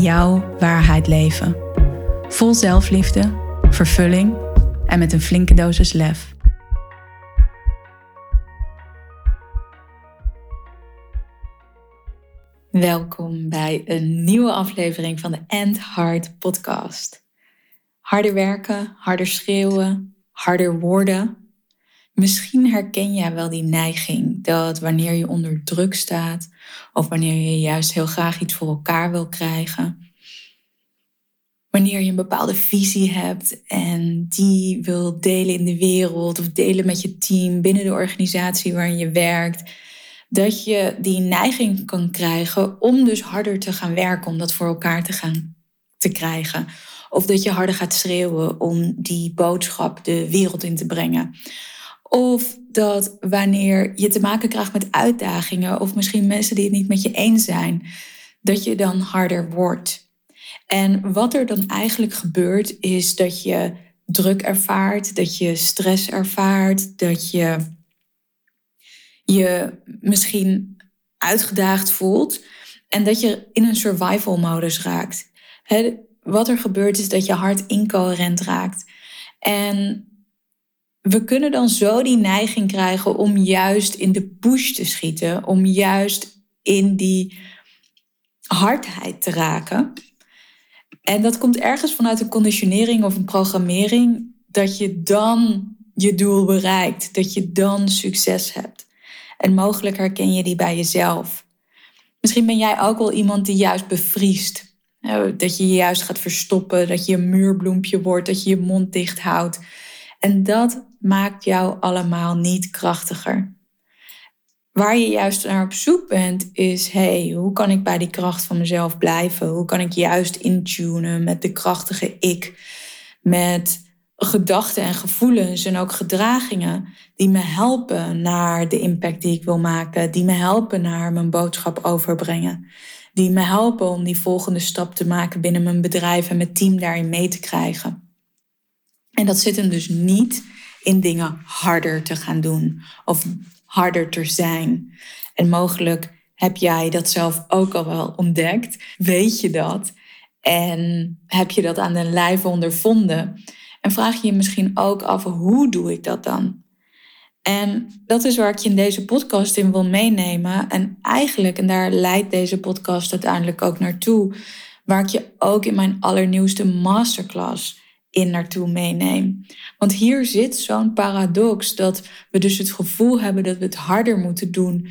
jouw waarheid leven. Vol zelfliefde, vervulling en met een flinke dosis lef. Welkom bij een nieuwe aflevering van de End Hard podcast. Harder werken, harder schreeuwen, harder worden. Misschien herken jij wel die neiging dat wanneer je onder druk staat of wanneer je juist heel graag iets voor elkaar wil krijgen, wanneer je een bepaalde visie hebt en die wil delen in de wereld of delen met je team binnen de organisatie waarin je werkt, dat je die neiging kan krijgen om dus harder te gaan werken, om dat voor elkaar te gaan te krijgen. Of dat je harder gaat schreeuwen om die boodschap de wereld in te brengen. Of dat wanneer je te maken krijgt met uitdagingen of misschien mensen die het niet met je eens zijn, dat je dan harder wordt. En wat er dan eigenlijk gebeurt is dat je druk ervaart, dat je stress ervaart, dat je je misschien uitgedaagd voelt en dat je in een survival modus raakt. wat er gebeurt is dat je hart incoherent raakt. En we kunnen dan zo die neiging krijgen om juist in de push te schieten, om juist in die hardheid te raken. En dat komt ergens vanuit een conditionering of een programmering, dat je dan je doel bereikt, dat je dan succes hebt. En mogelijk herken je die bij jezelf. Misschien ben jij ook wel iemand die juist bevriest. Dat je je juist gaat verstoppen, dat je een muurbloempje wordt, dat je je mond dicht houdt. En dat maakt jou allemaal niet krachtiger. Waar je juist naar op zoek bent, is: hey, hoe kan ik bij die kracht van mezelf blijven? Hoe kan ik juist intunen met de krachtige ik, met gedachten en gevoelens en ook gedragingen die me helpen naar de impact die ik wil maken, die me helpen naar mijn boodschap overbrengen, die me helpen om die volgende stap te maken binnen mijn bedrijf en mijn team daarin mee te krijgen. En dat zit hem dus niet in dingen harder te gaan doen of harder te zijn. En mogelijk heb jij dat zelf ook al wel ontdekt, weet je dat en heb je dat aan de lijve ondervonden. En vraag je je misschien ook af, hoe doe ik dat dan? En dat is waar ik je in deze podcast in wil meenemen. En eigenlijk, en daar leidt deze podcast uiteindelijk ook naartoe, waar ik je ook in mijn allernieuwste masterclass in naartoe meeneem. Want hier zit zo'n paradox dat we dus het gevoel hebben dat we het harder moeten doen,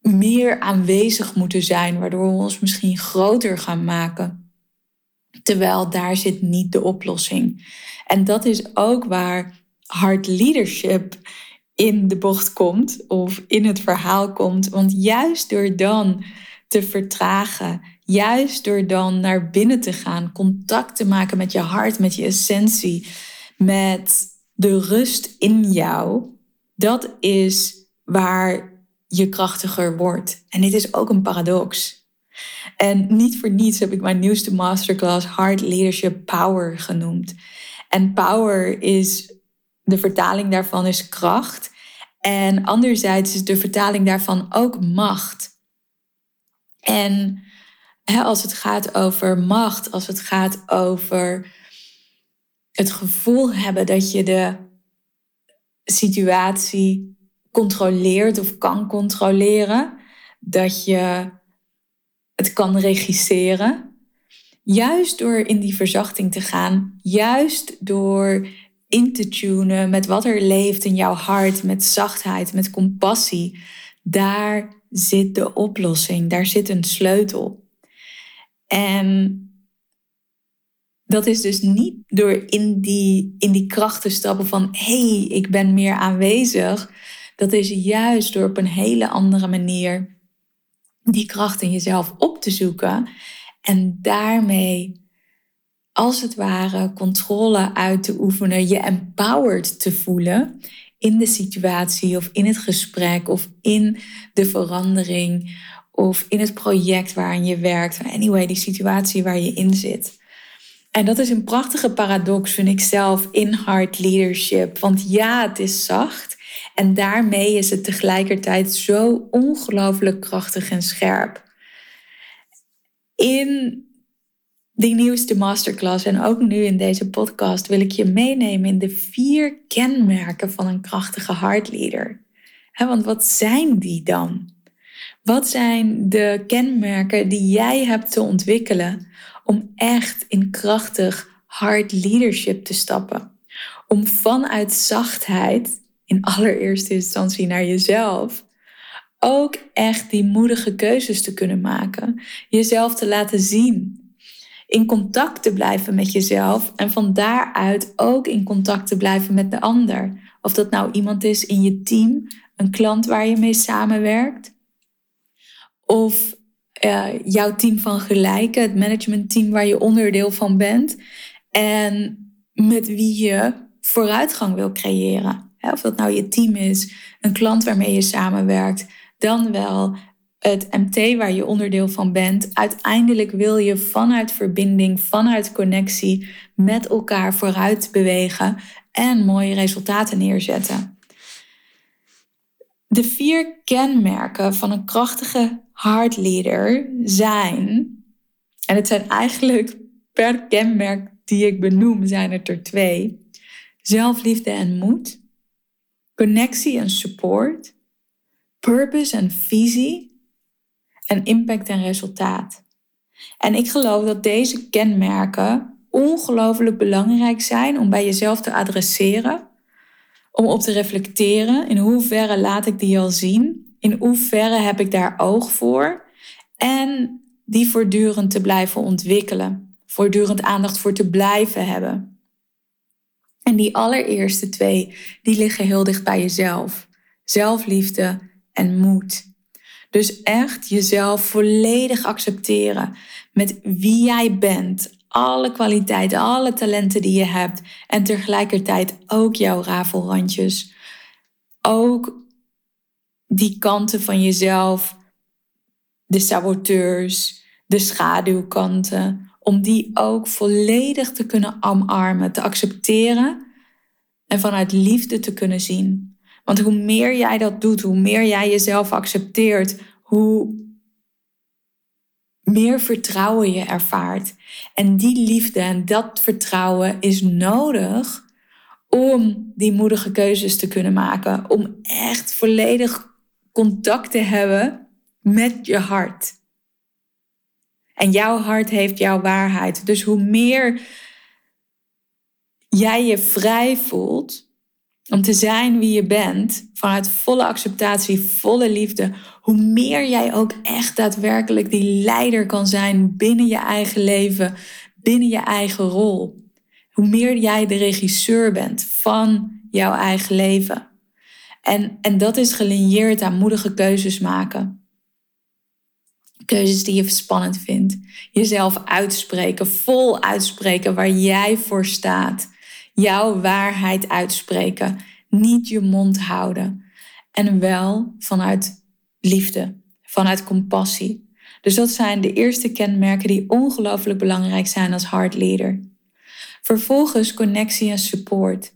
meer aanwezig moeten zijn, waardoor we ons misschien groter gaan maken. Terwijl daar zit niet de oplossing. En dat is ook waar hard leadership in de bocht komt of in het verhaal komt. Want juist door dan te vertragen, Juist door dan naar binnen te gaan, contact te maken met je hart, met je essentie, met de rust in jou, dat is waar je krachtiger wordt. En dit is ook een paradox. En niet voor niets heb ik mijn nieuwste masterclass Hard Leadership Power genoemd. En power is, de vertaling daarvan is kracht. En anderzijds is de vertaling daarvan ook macht. En als het gaat over macht, als het gaat over het gevoel hebben dat je de situatie controleert of kan controleren, dat je het kan regisseren. Juist door in die verzachting te gaan, juist door in te tunen met wat er leeft in jouw hart, met zachtheid, met compassie, daar zit de oplossing, daar zit een sleutel. En dat is dus niet door in die, in die kracht te stappen van hé, hey, ik ben meer aanwezig. Dat is juist door op een hele andere manier die kracht in jezelf op te zoeken En daarmee, als het ware, controle uit te oefenen, je empowered te voelen in de situatie of in het gesprek of in de verandering of in het project waarin je werkt. Anyway, die situatie waar je in zit. En dat is een prachtige paradox, vind ik zelf, in hard leadership. Want ja, het is zacht. En daarmee is het tegelijkertijd zo ongelooflijk krachtig en scherp. In die nieuwste masterclass en ook nu in deze podcast wil ik je meenemen in de vier kenmerken van een krachtige hard leader. want wat zijn die dan? Wat zijn de kenmerken die jij hebt te ontwikkelen om echt in krachtig hard leadership te stappen? Om vanuit zachtheid, in allereerste instantie naar jezelf, ook echt die moedige keuzes te kunnen maken. Jezelf te laten zien. In contact te blijven met jezelf en van daaruit ook in contact te blijven met de ander. Of dat nou iemand is in je team, een klant waar je mee samenwerkt, of uh, jouw team van gelijken, het managementteam waar je onderdeel van bent. En met wie je vooruitgang wil creëren. Of dat nou je team is, een klant waarmee je samenwerkt, dan wel het MT waar je onderdeel van bent. Uiteindelijk wil je vanuit verbinding, vanuit connectie met elkaar vooruit bewegen en mooie resultaten neerzetten. De vier kenmerken van een krachtige hard leader zijn, en het zijn eigenlijk per kenmerk die ik benoem, zijn het er twee. Zelfliefde en moed, connectie en support, purpose en visie en impact en resultaat. En ik geloof dat deze kenmerken ongelooflijk belangrijk zijn om bij jezelf te adresseren, om op te reflecteren in hoeverre laat ik die al zien in hoeverre heb ik daar oog voor? En die voortdurend te blijven ontwikkelen. Voortdurend aandacht voor te blijven hebben. En die allereerste twee, die liggen heel dicht bij jezelf. Zelfliefde en moed. Dus echt jezelf volledig accepteren met wie jij bent. Alle kwaliteiten, alle talenten die je hebt. En tegelijkertijd ook jouw rafelrandjes. Ook die kanten van jezelf, de saboteurs, de schaduwkanten, om die ook volledig te kunnen omarmen, te accepteren en vanuit liefde te kunnen zien. Want hoe meer jij dat doet, hoe meer jij jezelf accepteert, hoe meer vertrouwen je ervaart. En die liefde en dat vertrouwen is nodig om die moedige keuzes te kunnen maken. Om echt volledig contact te hebben met je hart. En jouw hart heeft jouw waarheid. Dus hoe meer jij je vrij voelt om te zijn wie je bent, vanuit volle acceptatie, volle liefde, hoe meer jij ook echt daadwerkelijk die leider kan zijn binnen je eigen leven, binnen je eigen rol. Hoe meer jij de regisseur bent van jouw eigen leven. En, en dat is gelineerd aan moedige keuzes maken. Keuzes die je spannend vindt. Jezelf uitspreken, vol uitspreken waar jij voor staat. Jouw waarheid uitspreken. Niet je mond houden. En wel vanuit liefde, vanuit compassie. Dus dat zijn de eerste kenmerken die ongelooflijk belangrijk zijn als hard leader. Vervolgens connectie en support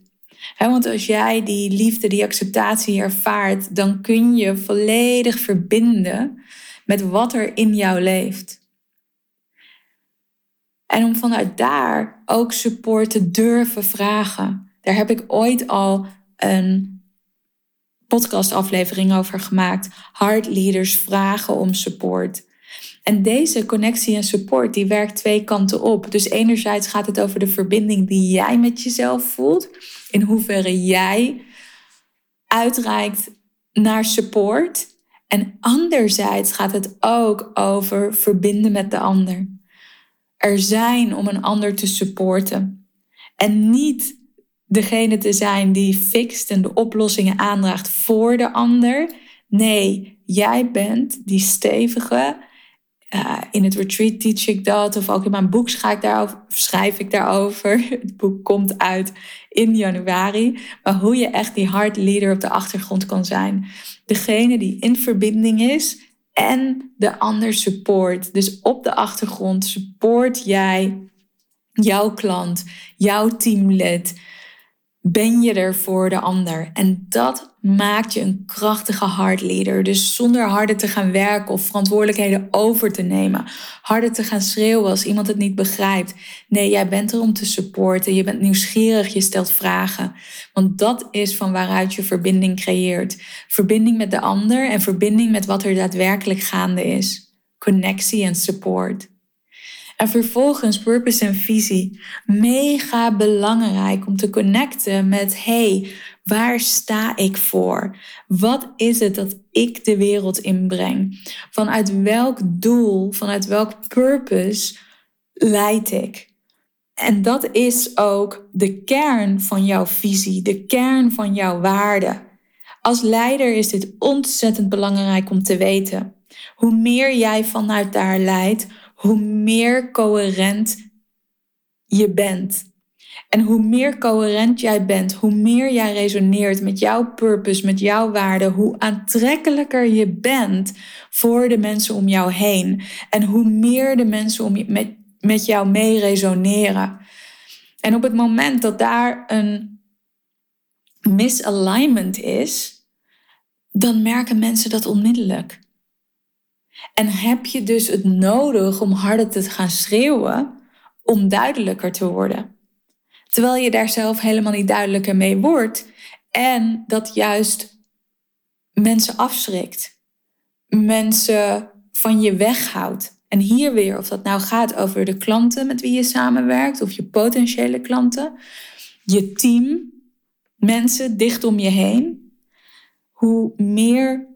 want als jij die liefde, die acceptatie ervaart, dan kun je volledig verbinden met wat er in jou leeft. En om vanuit daar ook support te durven vragen. Daar heb ik ooit al een podcastaflevering over gemaakt. Hard leaders vragen om support. En deze connectie en support die werkt twee kanten op. Dus enerzijds gaat het over de verbinding die jij met jezelf voelt in hoeverre jij uitreikt naar support. En anderzijds gaat het ook over verbinden met de ander. Er zijn om een ander te supporten. En niet degene te zijn die fixt en de oplossingen aandraagt voor de ander. Nee, jij bent die stevige, uh, in het retreat teach ik dat. Of ook in mijn boek ga ik schrijf ik daarover. Het boek komt uit in januari. Maar hoe je echt die hard leader op de achtergrond kan zijn. Degene die in verbinding is en de ander support. Dus op de achtergrond support jij jouw klant, jouw teamlid ben je er voor de ander. En dat maakt je een krachtige hardleader. Dus zonder harder te gaan werken of verantwoordelijkheden over te nemen. Harder te gaan schreeuwen als iemand het niet begrijpt. Nee, jij bent er om te supporten. Je bent nieuwsgierig, je stelt vragen. Want dat is van waaruit je verbinding creëert. Verbinding met de ander en verbinding met wat er daadwerkelijk gaande is. Connectie en support. En vervolgens purpose en visie. Mega belangrijk om te connecten met hey, waar sta ik voor? Wat is het dat ik de wereld inbreng? Vanuit welk doel, vanuit welk purpose leid ik? En dat is ook de kern van jouw visie, de kern van jouw waarde. Als leider is dit ontzettend belangrijk om te weten. Hoe meer jij vanuit daar leidt, hoe meer coherent je bent. En hoe meer coherent jij bent, hoe meer jij resoneert met jouw purpose, met jouw waarde, hoe aantrekkelijker je bent voor de mensen om jou heen. En hoe meer de mensen om je, met, met jou mee resoneren. En op het moment dat daar een misalignment is, dan merken mensen dat onmiddellijk. En heb je dus het nodig om harder te gaan schreeuwen om duidelijker te worden. Terwijl je daar zelf helemaal niet duidelijker mee wordt en dat juist mensen afschrikt, mensen van je weghoudt. En hier weer, of dat nou gaat over de klanten met wie je samenwerkt of je potentiële klanten, je team, mensen dicht om je heen. Hoe meer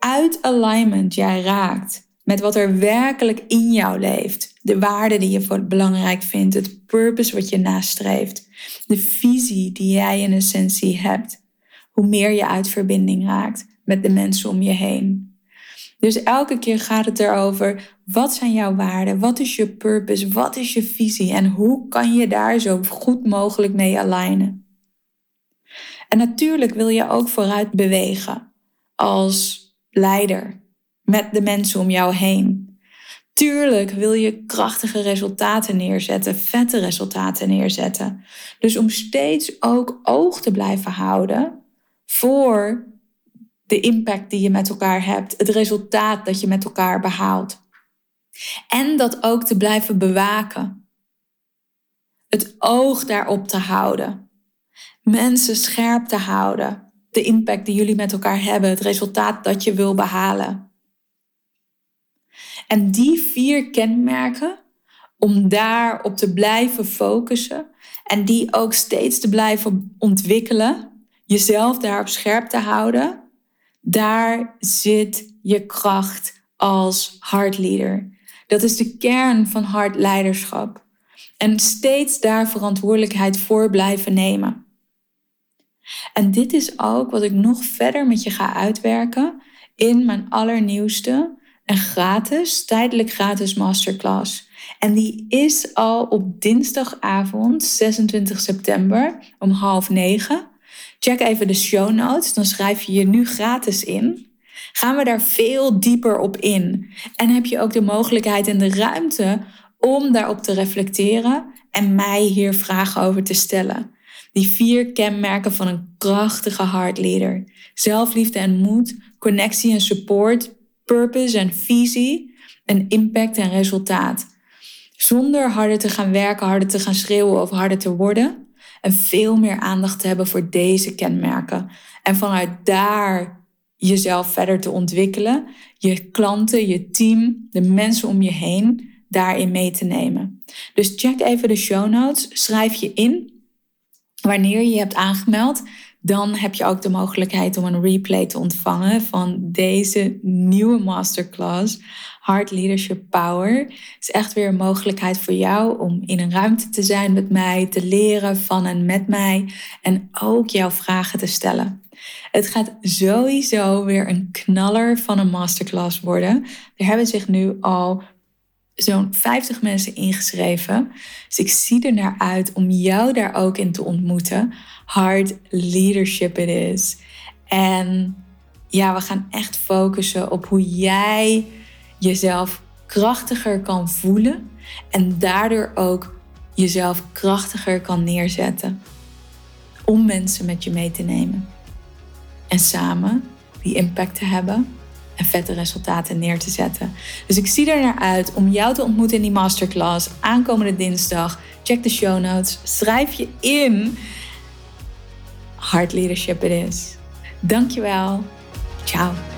uit alignment jij raakt met wat er werkelijk in jou leeft, de waarde die je belangrijk vindt, het purpose wat je nastreeft, de visie die jij in essentie hebt, hoe meer je uit verbinding raakt met de mensen om je heen. Dus elke keer gaat het erover, wat zijn jouw waarden, wat is je purpose, wat is je visie? En hoe kan je daar zo goed mogelijk mee alignen. En natuurlijk wil je ook vooruit bewegen als leider met de mensen om jou heen. Tuurlijk wil je krachtige resultaten neerzetten, vette resultaten neerzetten. Dus om steeds ook oog te blijven houden voor de impact die je met elkaar hebt, het resultaat dat je met elkaar behaalt. En dat ook te blijven bewaken. Het oog daarop te houden. Mensen scherp te houden de impact die jullie met elkaar hebben, het resultaat dat je wil behalen. En die vier kenmerken, om daarop te blijven focussen en die ook steeds te blijven ontwikkelen, jezelf daarop scherp te houden, daar zit je kracht als hardleader. Dat is de kern van hard leiderschap. En steeds daar verantwoordelijkheid voor blijven nemen. En dit is ook wat ik nog verder met je ga uitwerken in mijn allernieuwste en gratis, tijdelijk gratis masterclass. En die is al op dinsdagavond 26 september om half negen. Check even de show notes, dan schrijf je je nu gratis in. Gaan we daar veel dieper op in. En heb je ook de mogelijkheid en de ruimte om daarop te reflecteren en mij hier vragen over te stellen. Die vier kenmerken van een krachtige hardleader. Zelfliefde en moed, connectie en support, purpose en visie en impact en resultaat. Zonder harder te gaan werken, harder te gaan schreeuwen of harder te worden. En veel meer aandacht te hebben voor deze kenmerken. En vanuit daar jezelf verder te ontwikkelen. Je klanten, je team, de mensen om je heen daarin mee te nemen. Dus check even de show notes. Schrijf je in Wanneer je hebt aangemeld, dan heb je ook de mogelijkheid om een replay te ontvangen van deze nieuwe masterclass. Hard Leadership Power. Het is echt weer een mogelijkheid voor jou om in een ruimte te zijn met mij, te leren van en met mij en ook jouw vragen te stellen. Het gaat sowieso weer een knaller van een masterclass worden. Er hebben zich nu al zo'n 50 mensen ingeschreven. Dus ik zie er naar uit om jou daar ook in te ontmoeten. Hard leadership it is. En ja, we gaan echt focussen op hoe jij jezelf krachtiger kan voelen en daardoor ook jezelf krachtiger kan neerzetten om mensen met je mee te nemen. En samen die impact te hebben en vette resultaten neer te zetten. Dus ik zie er naar uit om jou te ontmoeten in die masterclass aankomende dinsdag. Check de show notes, schrijf je in. Hard leadership it is. Dankjewel. Ciao.